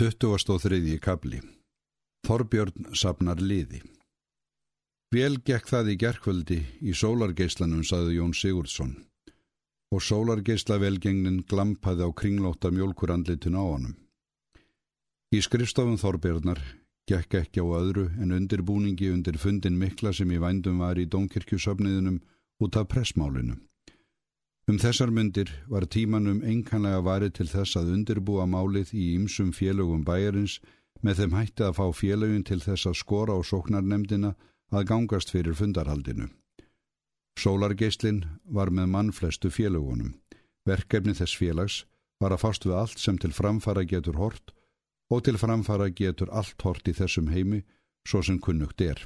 23. kabli Þorbjörn sapnar liði Vel gekk það í gerkvöldi í sólargeislanum, saði Jón Sigurdsson og sólargeislavelgengnin glampaði á kringlóta mjölkurandlitun á honum. Í skrifstofun Þorbjörnar gekk ekki á öðru en undirbúningi undir fundin mikla sem í vændum var í Dónkirkjusöfniðinum út af pressmálinu. Um þessar myndir var tímanum enkanlega varið til þess að undirbúa málið í ymsum félögum bæjarins með þeim hætti að fá félögin til þess að skora á sóknarnemdina að gangast fyrir fundarhaldinu. Sólargeislinn var með mannflestu félögunum. Verkefni þess félags var að fást við allt sem til framfara getur hort og til framfara getur allt hort í þessum heimi svo sem kunnugt er.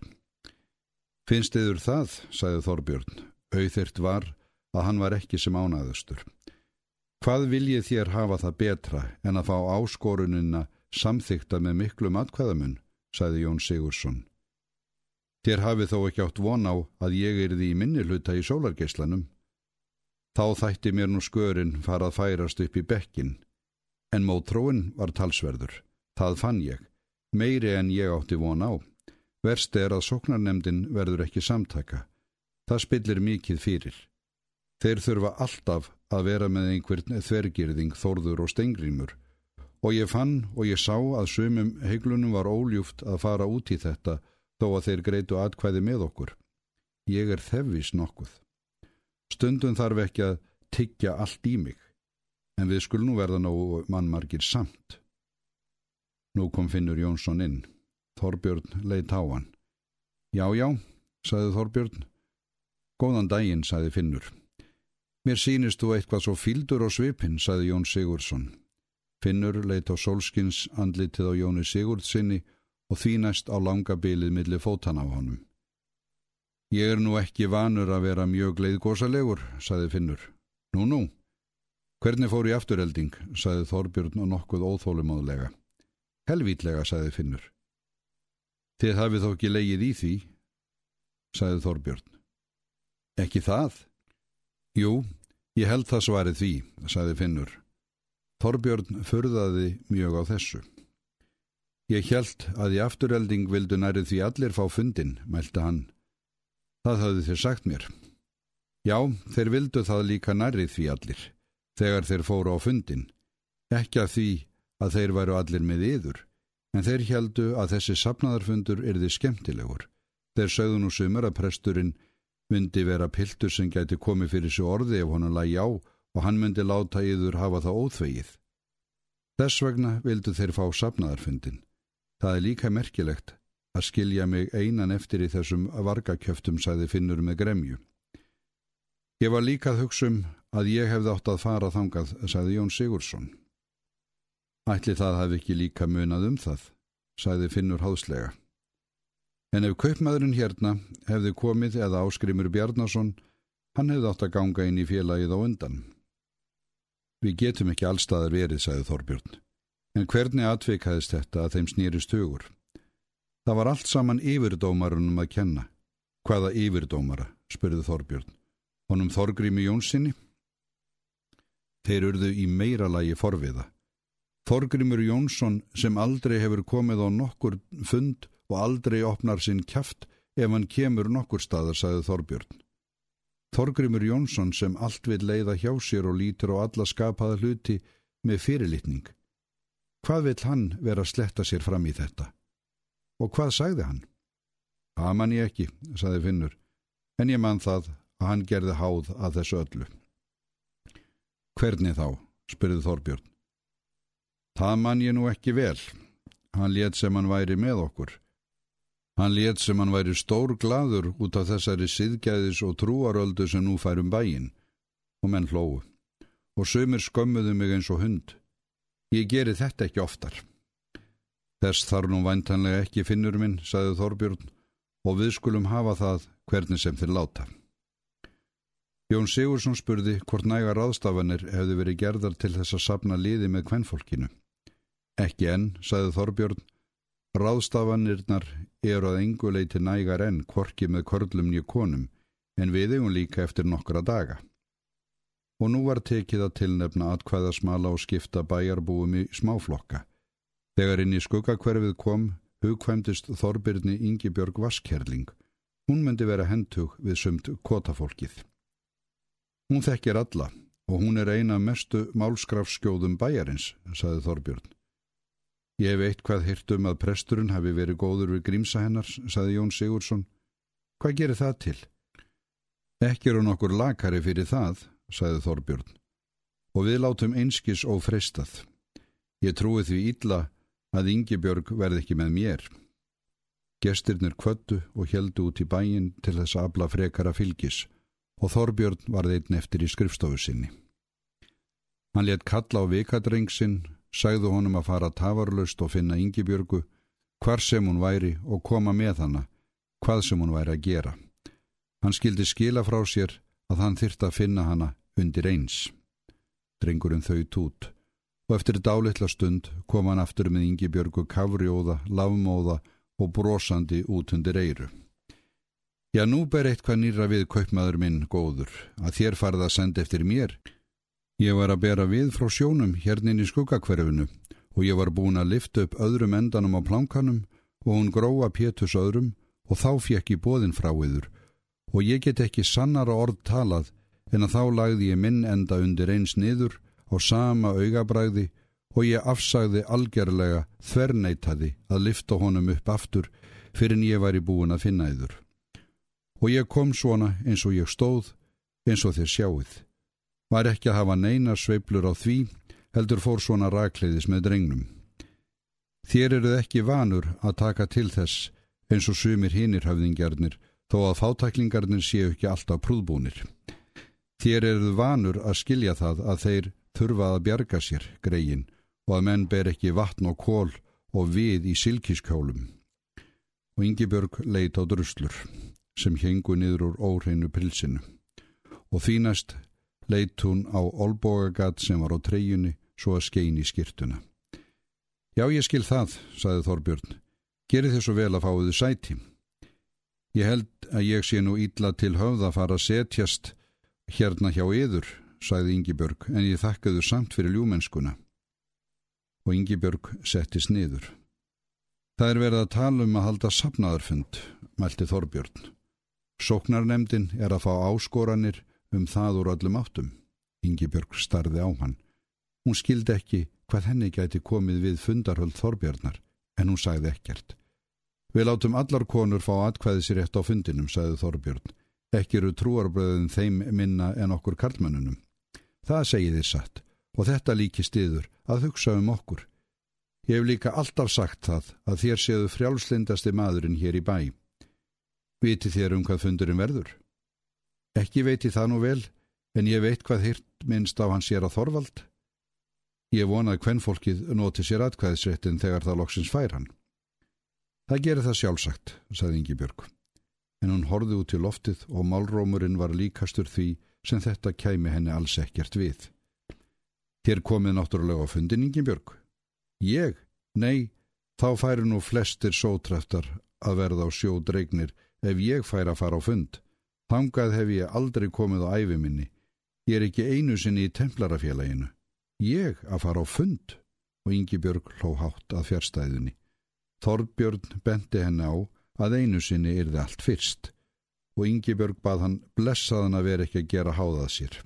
Finnst yfir það, sagði Þorbjörn, auðirt var að hann var ekki sem ánaðustur. Hvað viljið þér hafa það betra en að fá áskorunina samþykta með miklu matkvæðamun, sagði Jón Sigursson. Þér hafið þó ekki átt von á að ég er því minni hluta í sólargeislanum. Þá þætti mér nú skörin farað færast upp í bekkin, en mótróin var talsverður. Það fann ég, meiri en ég átti von á. Verst er að sóknarnemdin verður ekki samtaka. Það spillir mikið fyrir. Þeir þurfa alltaf að vera með einhvern þvergirðing, þórður og stengrimur og ég fann og ég sá að sumum heiklunum var óljúft að fara út í þetta þó að þeir greitu atkvæði með okkur. Ég er þefvis nokkuð. Stundum þarf ekki að tyggja allt í mig, en við skulum nú verða ná mannmargir samt. Nú kom Finnur Jónsson inn. Þorbjörn leitt á hann. Já, já, saði Þorbjörn. Góðan daginn, saði Finnur. Mér sínist þú eitthvað svo fíldur á svipin, saði Jón Sigurdsson. Finnur leitt á solskins andlitið á Jóni Sigurdsinni og því næst á langa bilið millir fótan af honum. Ég er nú ekki vanur að vera mjög leiðgósalegur, saði Finnur. Nú, nú. Hvernig fór í afturhelding, saði Þorbjörn og nokkuð óþólumáðlega. Helvítlega, saði Finnur. Þið hafið þó ekki leigið í því, saði Þorbjörn. Ekki það? Jú, ég held það svarið því, sagði Finnur. Þorbjörn förðaði mjög á þessu. Ég held að í afturhelding vildu nærið því allir fá fundin, mælti hann. Það hafði þér sagt mér. Já, þeir vildu það líka nærið því allir, þegar þeir fóru á fundin. Ekki að því að þeir væru allir með yður, en þeir heldu að þessi sapnaðarfundur erði skemmtilegur. Þeir sögðu nú sumur að presturinn myndi vera piltur sem gæti komið fyrir sér orði ef honum lagi á og hann myndi láta yður hafa það óþvegið. Þess vegna vildu þeir fá sapnaðarfundin. Það er líka merkilegt að skilja mig einan eftir í þessum vargakjöftum, sæði Finnur með gremju. Ég var líka að hugsa um að ég hefði átt að fara þangað, sæði Jón Sigursson. Ætli það hafi ekki líka munað um það, sæði Finnur háðslega. En ef kaupmaðurinn hérna hefði komið eða áskrimur Bjarnason, hann hefði átt að ganga inn í félagið á undan. Við getum ekki allstaðar verið, sagði Þorbjörn. En hvernig atvikaðist þetta að þeim snýrist hugur? Það var allt saman yfirdómarunum að kenna. Hvaða yfirdómara, spurði Þorbjörn. Honum Þorgrimi Jónssoni? Þeir urðu í meira lagi forviða. Þorgrimur Jónsson sem aldrei hefur komið á nokkur fund og aldrei opnar sinn kæft ef hann kemur nokkur staðar, sagði Þorbjörn. Þorgrymur Jónsson sem allt vil leiða hjá sér og lítur á alla skapaða hluti með fyrirlitning. Hvað vil hann vera að sletta sér fram í þetta? Og hvað sagði hann? Það man ég ekki, sagði Finnur, en ég man það að hann gerði háð að þessu öllu. Hvernig þá? spyrði Þorbjörn. Það man ég nú ekki vel. Hann let sem hann væri með okkur. Hann let sem hann væri stór gladur út af þessari siðgæðis og trúaröldu sem nú færum bæin og menn hlóu og sömur skömmuðu mig eins og hund. Ég geri þetta ekki oftar. Þess þarf nú væntanlega ekki finnur minn, sagði Þorbjörn og við skulum hafa það hvernig sem þeir láta. Jón Sigursson spurði hvort næga ráðstafanir hefði verið gerðar til þess að sapna liði með kvennfólkinu. Ekki enn, sagði Þorbjörn, Ráðstafanirnar eru að enguleiti nægar enn kvorki með körlum nýju konum en við eigum líka eftir nokkra daga. Og nú var tekið að tilnefna atkvæðasmala og skipta bæjarbúum í smáflokka. Þegar inn í skuggakverfið kom, hugkvæmdist Þorbirni Ingibjörg Vaskerling. Hún myndi vera hendug við sumt kotafólkið. Hún þekkir alla og hún er eina mestu málskrafskjóðum bæjarins, saði Þorbjörn. Ég veit hvað hirtum að presturinn hafi verið góður við grímsa hennar, saði Jón Sigursson. Hvað gerir það til? Ekki eru nokkur lakari fyrir það, saði Þorbjörn. Og við látum einskis og freistað. Ég trúi því ítla að Ingebjörg verði ekki með mér. Gestirnir kvöttu og heldu út í bæin til þess abla frekara fylgis og Þorbjörn var þeitn eftir í skrifstofu sinni. Hann let kalla á vikadrengsinn, sagðu honum að fara tafarlust og finna Ingibjörgu, hvar sem hún væri og koma með hana, hvað sem hún væri að gera. Hann skildi skila frá sér að hann þyrta að finna hana undir eins. Drengurinn þau tút og eftir dálitla stund kom hann aftur með Ingibjörgu kafrjóða, lavmóða og brosandi út undir eiru. Já, nú ber eitthvað nýra við kaupmaður minn góður, að þér farið að senda eftir mér. Ég var að bera við frá sjónum hérnin í skuggakverfinu og ég var búin að lifta upp öðrum endanum á plánkanum og hún gróa pétus öðrum og þá fekk ég bóðin frá yður og ég get ekki sannara orð talað en að þá lagði ég minn enda undir eins niður á sama augabræði og ég afsagði algerlega þverneitaði að lifta honum upp aftur fyrir en ég var í búin að finna yður og ég kom svona eins og ég stóð, eins og þér sjáuð. Var ekki að hafa neina sveiblur á því, heldur fór svona rakleiðis með drengnum. Þér eruð ekki vanur að taka til þess eins og sumir hinnir höfðingjarnir, þó að fátæklingarnir séu ekki alltaf prúðbúnir. Þér eruð vanur að skilja það að þeir þurfa að bjarga sér, greikin, og að menn ber ekki vatn og kól og við í silkiskjólum. Og Ingi-Björg leit á druslur sem hengu niður úr óhreinu pilsinu og þínast leitt hún á olbogagat sem var á treyjunni svo að skein í skirtuna. Já, ég skil það, saði Þorbjörn. Geri þið svo vel að fáiðu sæti. Ég held að ég sé nú ítla til höfða að fara að setjast hérna hjá yður, saði Yngibjörg, en ég þakkaðu samt fyrir ljúmennskuna. Og Yngibjörg settist niður. Það er verið að tala um að halda sapnaðarfund, mælti Þorbjörn. Sóknarnemdin er að fá áskoranir um það úr öllum áttum. Ingi-Björg starði á hann. Hún skildi ekki hvað henni gæti komið við fundarhöld Þorbjarnar, en hún sagði ekkert. Við látum allar konur fá atkvæði sér eftir á fundinum, sagði Þorbjörn. Ekki eru trúarbröðin þeim minna en okkur karlmannunum. Það segi þið satt, og þetta líki stiður að hugsa um okkur. Ég hef líka alltaf sagt það að þér séðu frjálslindasti maðurinn hér í bæ. Viti þér um hvað fundurinn verður? Ekki veiti það nú vel, en ég veit hvað hirt minnst á hans sér að Þorvald. Ég vonað hvern fólkið noti sér atkvæðisréttin þegar það loksins fær hann. Það gerir það sjálfsagt, saði Ingi Björg. En hún horfið út til loftið og málrómurinn var líkastur því sem þetta kæmi henni alls ekkert við. Þér komið náttúrulega á fundin, Ingi Björg. Ég? Nei, þá færi nú flestir sótræftar að verða á sjó dregnir ef ég fær að fara á fund. Þangað hef ég aldrei komið á æfi minni. Ég er ekki einu sinni í templarafélaginu. Ég að fara á fund? Og Ingi Björg hló hátt að fjärstæðunni. Þorbjörn benti henni á að einu sinni það allt fyrst. Og Ingi Björg bað hann blessaðan að vera ekki að gera háðað sér.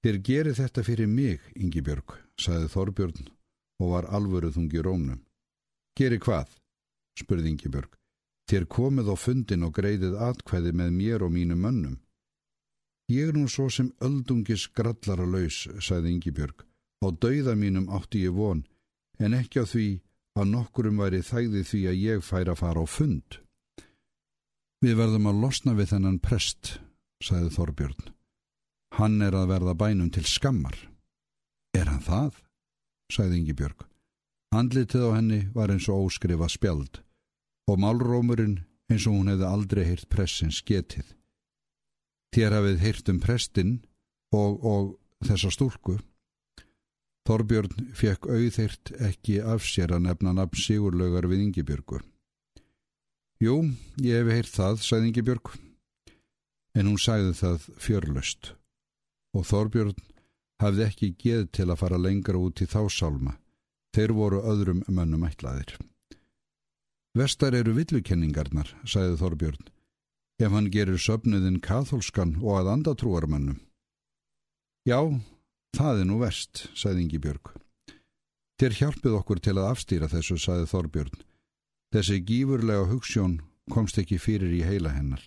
Þér gerir þetta fyrir mig, Ingi Björg, saði Þorbjörn og var alvöruð þungi rómnum. Geri hvað? spurði Ingi Björg. Þér komið á fundin og greiðið atkvæði með mér og mínu mönnum. Ég er nú svo sem öldungis grallara laus, sagði Yngibjörg. Á dauða mínum átti ég von, en ekki á því að nokkurum væri þægði því að ég fær að fara á fund. Við verðum að losna við þennan prest, sagði Þorbjörn. Hann er að verða bænum til skammar. Er hann það? sagði Yngibjörg. Andlitið á henni var eins og óskrifa spjald og málrómurinn eins og hún hefði aldrei heyrt pressins getið. Þér hafið heyrt um prestinn og, og þessa stúlku. Þorbjörn fekk auðheirt ekki af sér að nefna nafn Sigurlaugar við Yngibjörgu. Jú, ég hef heyrt það, sagði Yngibjörg, en hún sagði það fjörlöst og Þorbjörn hafði ekki geð til að fara lengra út í þá sálma Þeir voru öðrum mönnum ætlaðir. Vestar eru villukenningarnar, sagði Þorbjörn, ef hann gerir söpnuðin katholskan og að andatrúarmannum. Já, það er nú vest, sagði Ingi Björg. Þér hjálpið okkur til að afstýra þessu, sagði Þorbjörn. Þessi gífurlega hugssjón komst ekki fyrir í heila hennar,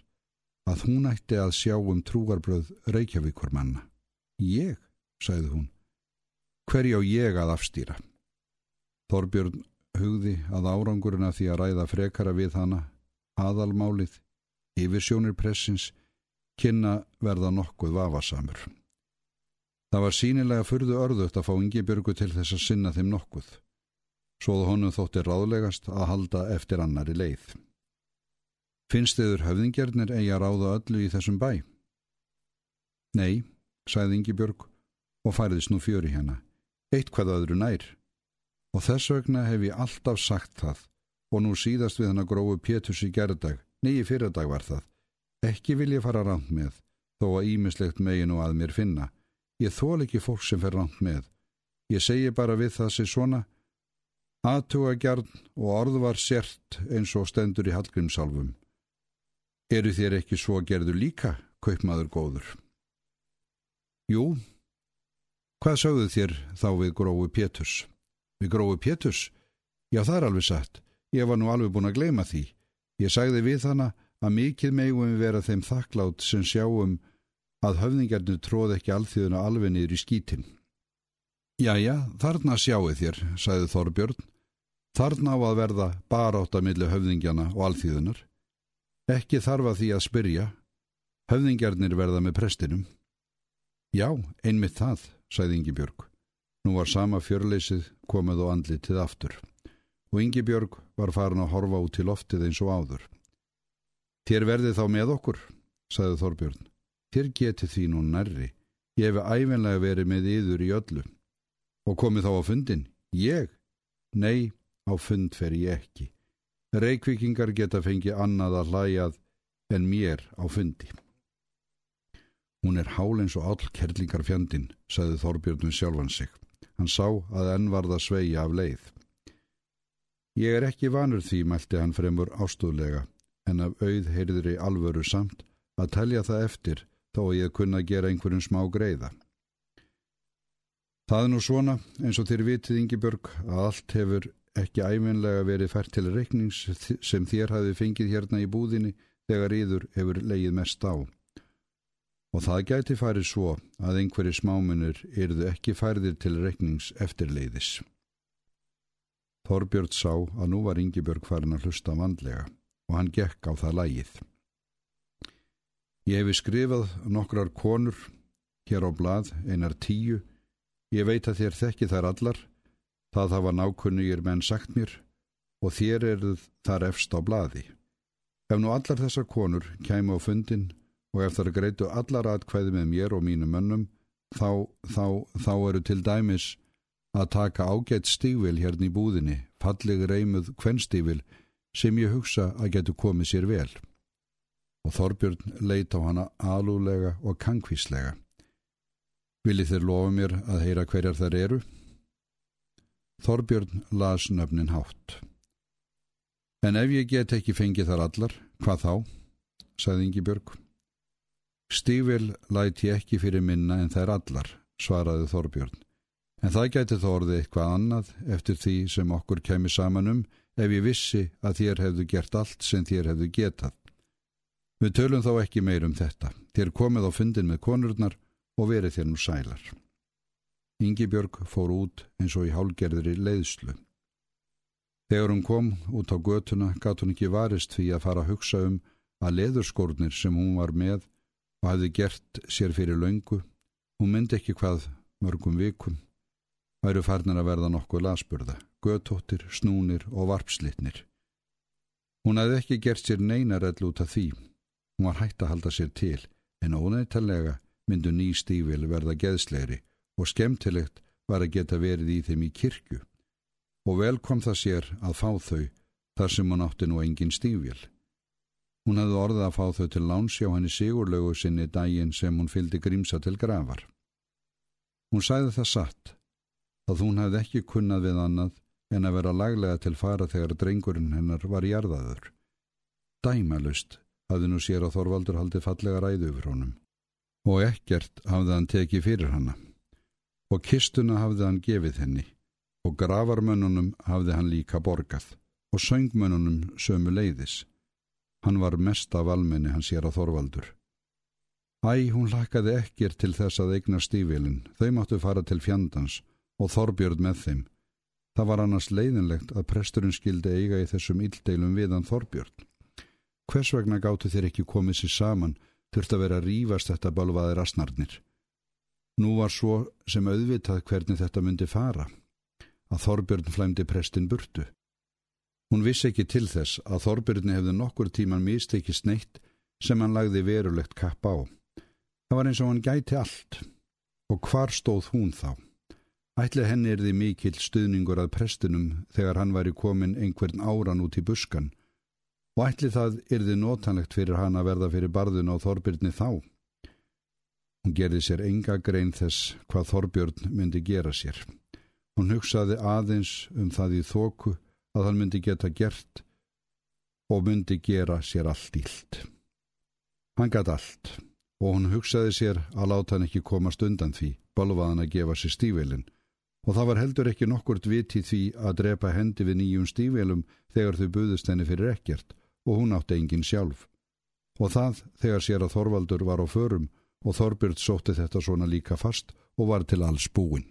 að hún ætti að sjá um trúarbröð Reykjavíkur manna. Ég, sagði hún, hverja á ég að afstýra? Þorbjörn hugði að árangurina því að ræða frekara við hana, aðalmálið, yfir sjónir pressins, kynna verða nokkuð vafasamur. Það var sínilega fyrðu örðut að fá Ingi Björgu til þess að sinna þeim nokkuð, svoðu honum þótti ráðlegast að halda eftir annari leið. Finnst þiður höfðingjarnir eigi að ráða öllu í þessum bæ? Nei, sagði Ingi Björg og færiðis nú fjöri hérna, eitt hvað öðru nær. Og þess vegna hef ég alltaf sagt það og nú síðast við hann að grófu Pétus í gerðdag, nýji fyrradag var það. Ekki vil ég fara ránt með, þó að ímislegt megin og að mér finna. Ég þól ekki fólk sem fer ránt með. Ég segi bara við það sér svona, aðtuga gjarn og orð var sért eins og stendur í Hallgrímsálfum. Eru þér ekki svo gerðu líka, kaupmaður góður? Jú, hvað sögðu þér þá við grófu Pétus? Við gróðu Pétus? Já, það er alveg satt. Ég var nú alveg búin að gleima því. Ég sagði við hana að mikið megum við vera þeim þakklátt sem sjáum að höfningarnir tróð ekki alþjóðuna alveg niður í skítin. Jæja, þarna sjáu þér, sagði Þorbjörn. Þarna á að verða barátt að milli höfningjana og alþjóðunar. Ekki þarfa því að spyrja. Höfningarnir verða með prestinum. Já, einmitt það, sagði Ingi Björg. Nú var sama fjörleysið komið og andlitið aftur og Ingi Björg var farin að horfa út til loftið eins og áður. Þér verði þá með okkur, sagði Þorbjörn. Þér geti því nú nærri. Ég hefi æfinlega verið með yður í öllu. Og komið þá á fundin? Ég? Nei, á fund fer ég ekki. Reykvikingar geta fengið annað að hlæjað en mér á fundi. Hún er hálens og all kerlingar fjandin, sagði Þorbjörn við sjálfan sig. Hann sá að enn varða sveia af leið. Ég er ekki vanur því, mælti hann fremur ástúðlega, en af auð heyrðri alvöru samt að telja það eftir þó að ég kunna gera einhverjum smá greiða. Það er nú svona, eins og þér vitið Ingebjörg, að allt hefur ekki æfinlega verið fært til reiknings sem þér hafi fengið hérna í búðinni þegar yður hefur leið mest á og það gæti farið svo að einhverju smáminur yrðu ekki færðir til reiknings eftirleiðis. Þorbjörn sá að nú var Ingebjörg farin að hlusta vandlega og hann gekk á það lægið. Ég hefi skrifað nokkrar konur hér á blað, einar tíu. Ég veit að þér þekki þær allar, það hafa nákunnugir menn sagt mér og þér eruð þar efst á blaði. Ef nú allar þessar konur kæmu á fundin og ef það greitu allar atkvæði með mér og mínu mönnum þá, þá, þá eru til dæmis að taka ágætt stífil hérna í búðinni, falleg reymuð kvennstífil sem ég hugsa að getur komið sér vel. Og Þorbjörn leit á hana alúlega og kankvíslega. Viljið þér lofa mér að heyra hverjar þær eru? Þorbjörn las nöfnin hátt. En ef ég get ekki fengið þar allar, hvað þá? sagði Ingi Björg. Stífil læti ekki fyrir minna en þær allar, svaraði Þorbjörn. En það gæti þó orðið eitthvað annað eftir því sem okkur kemi saman um ef ég vissi að þér hefðu gert allt sem þér hefðu getað. Við tölum þá ekki meir um þetta. Þér komið á fundin með konurnar og verið þér nú sælar. Yngibjörg fór út eins og í hálgerðri leiðslu. Þegar hún kom út á götuna gatt hún ekki varist því að fara að hugsa um að leðurskórnir sem hún var með og hafði gert sér fyrir laungu, hún myndi ekki hvað mörgum vikum, væru farnar að verða nokkuð lasburða, götóttir, snúnir og varpslitnir. Hún hafði ekki gert sér neinar ell út af því, hún var hægt að halda sér til, en óneittalega myndu ný stífil verða geðslegri og skemmtilegt var að geta verið í þeim í kirkju og vel kom það sér að fá þau þar sem hún átti nú engin stífil. Hún hafði orðið að fá þau til lánsjá henni sigurlegu sinni daginn sem hún fyldi grímsa til grafar. Hún sæði það satt. að hún hafði ekki kunnað við annað en að vera laglega til fara þegar drengurinn hennar var jarðaður. Dæmalust hafði nú sér að Þorvaldur haldið fallega ræðu yfir honum og ekkert hafði hann tekið fyrir hanna og kistuna hafði hann gefið henni og gravarmönnunum hafði hann líka borgað og söngmönnunum sömu leiðis. Hann var mest af almenni hann sér að Þorvaldur. Æ, hún lakaði ekkir til þess að eigna stífilin, þau máttu fara til fjandans og Þorbjörn með þeim. Það var annars leiðinlegt að presturinn skildi eiga í þessum illdeilum viðan Þorbjörn. Hvers vegna gáttu þér ekki komið sér saman, þurft að vera að rýfast þetta balvaði rasnarnir. Nú var svo sem auðvitað hvernig þetta myndi fara, að Þorbjörn flæmdi prestin burtu. Hún vissi ekki til þess að Þorbjörni hefði nokkur tíman mistekist neitt sem hann lagði verulegt kapp á. Það var eins og hann gæti allt. Og hvar stóð hún þá? Ætli henni er því mikill stuðningur að prestinum þegar hann væri komin einhvern áran út í buskan og ætli það er því notanlegt fyrir hann að verða fyrir barðun á Þorbjörni þá. Hún gerði sér enga grein þess hvað Þorbjörn myndi gera sér. Hún hugsaði aðeins um það í þóku að hann myndi geta gert og myndi gera sér allt ílt. Hann gæti allt og hún hugsaði sér að láta hann ekki komast undan því, balvaðan að gefa sér stífvelin og það var heldur ekki nokkurt viti því að drepa hendi við nýjum stífvelum þegar þau buðist henni fyrir ekkert og hún átti engin sjálf. Og það þegar sér að Þorvaldur var á förum og Þorbjörn sótti þetta svona líka fast og var til alls búinn.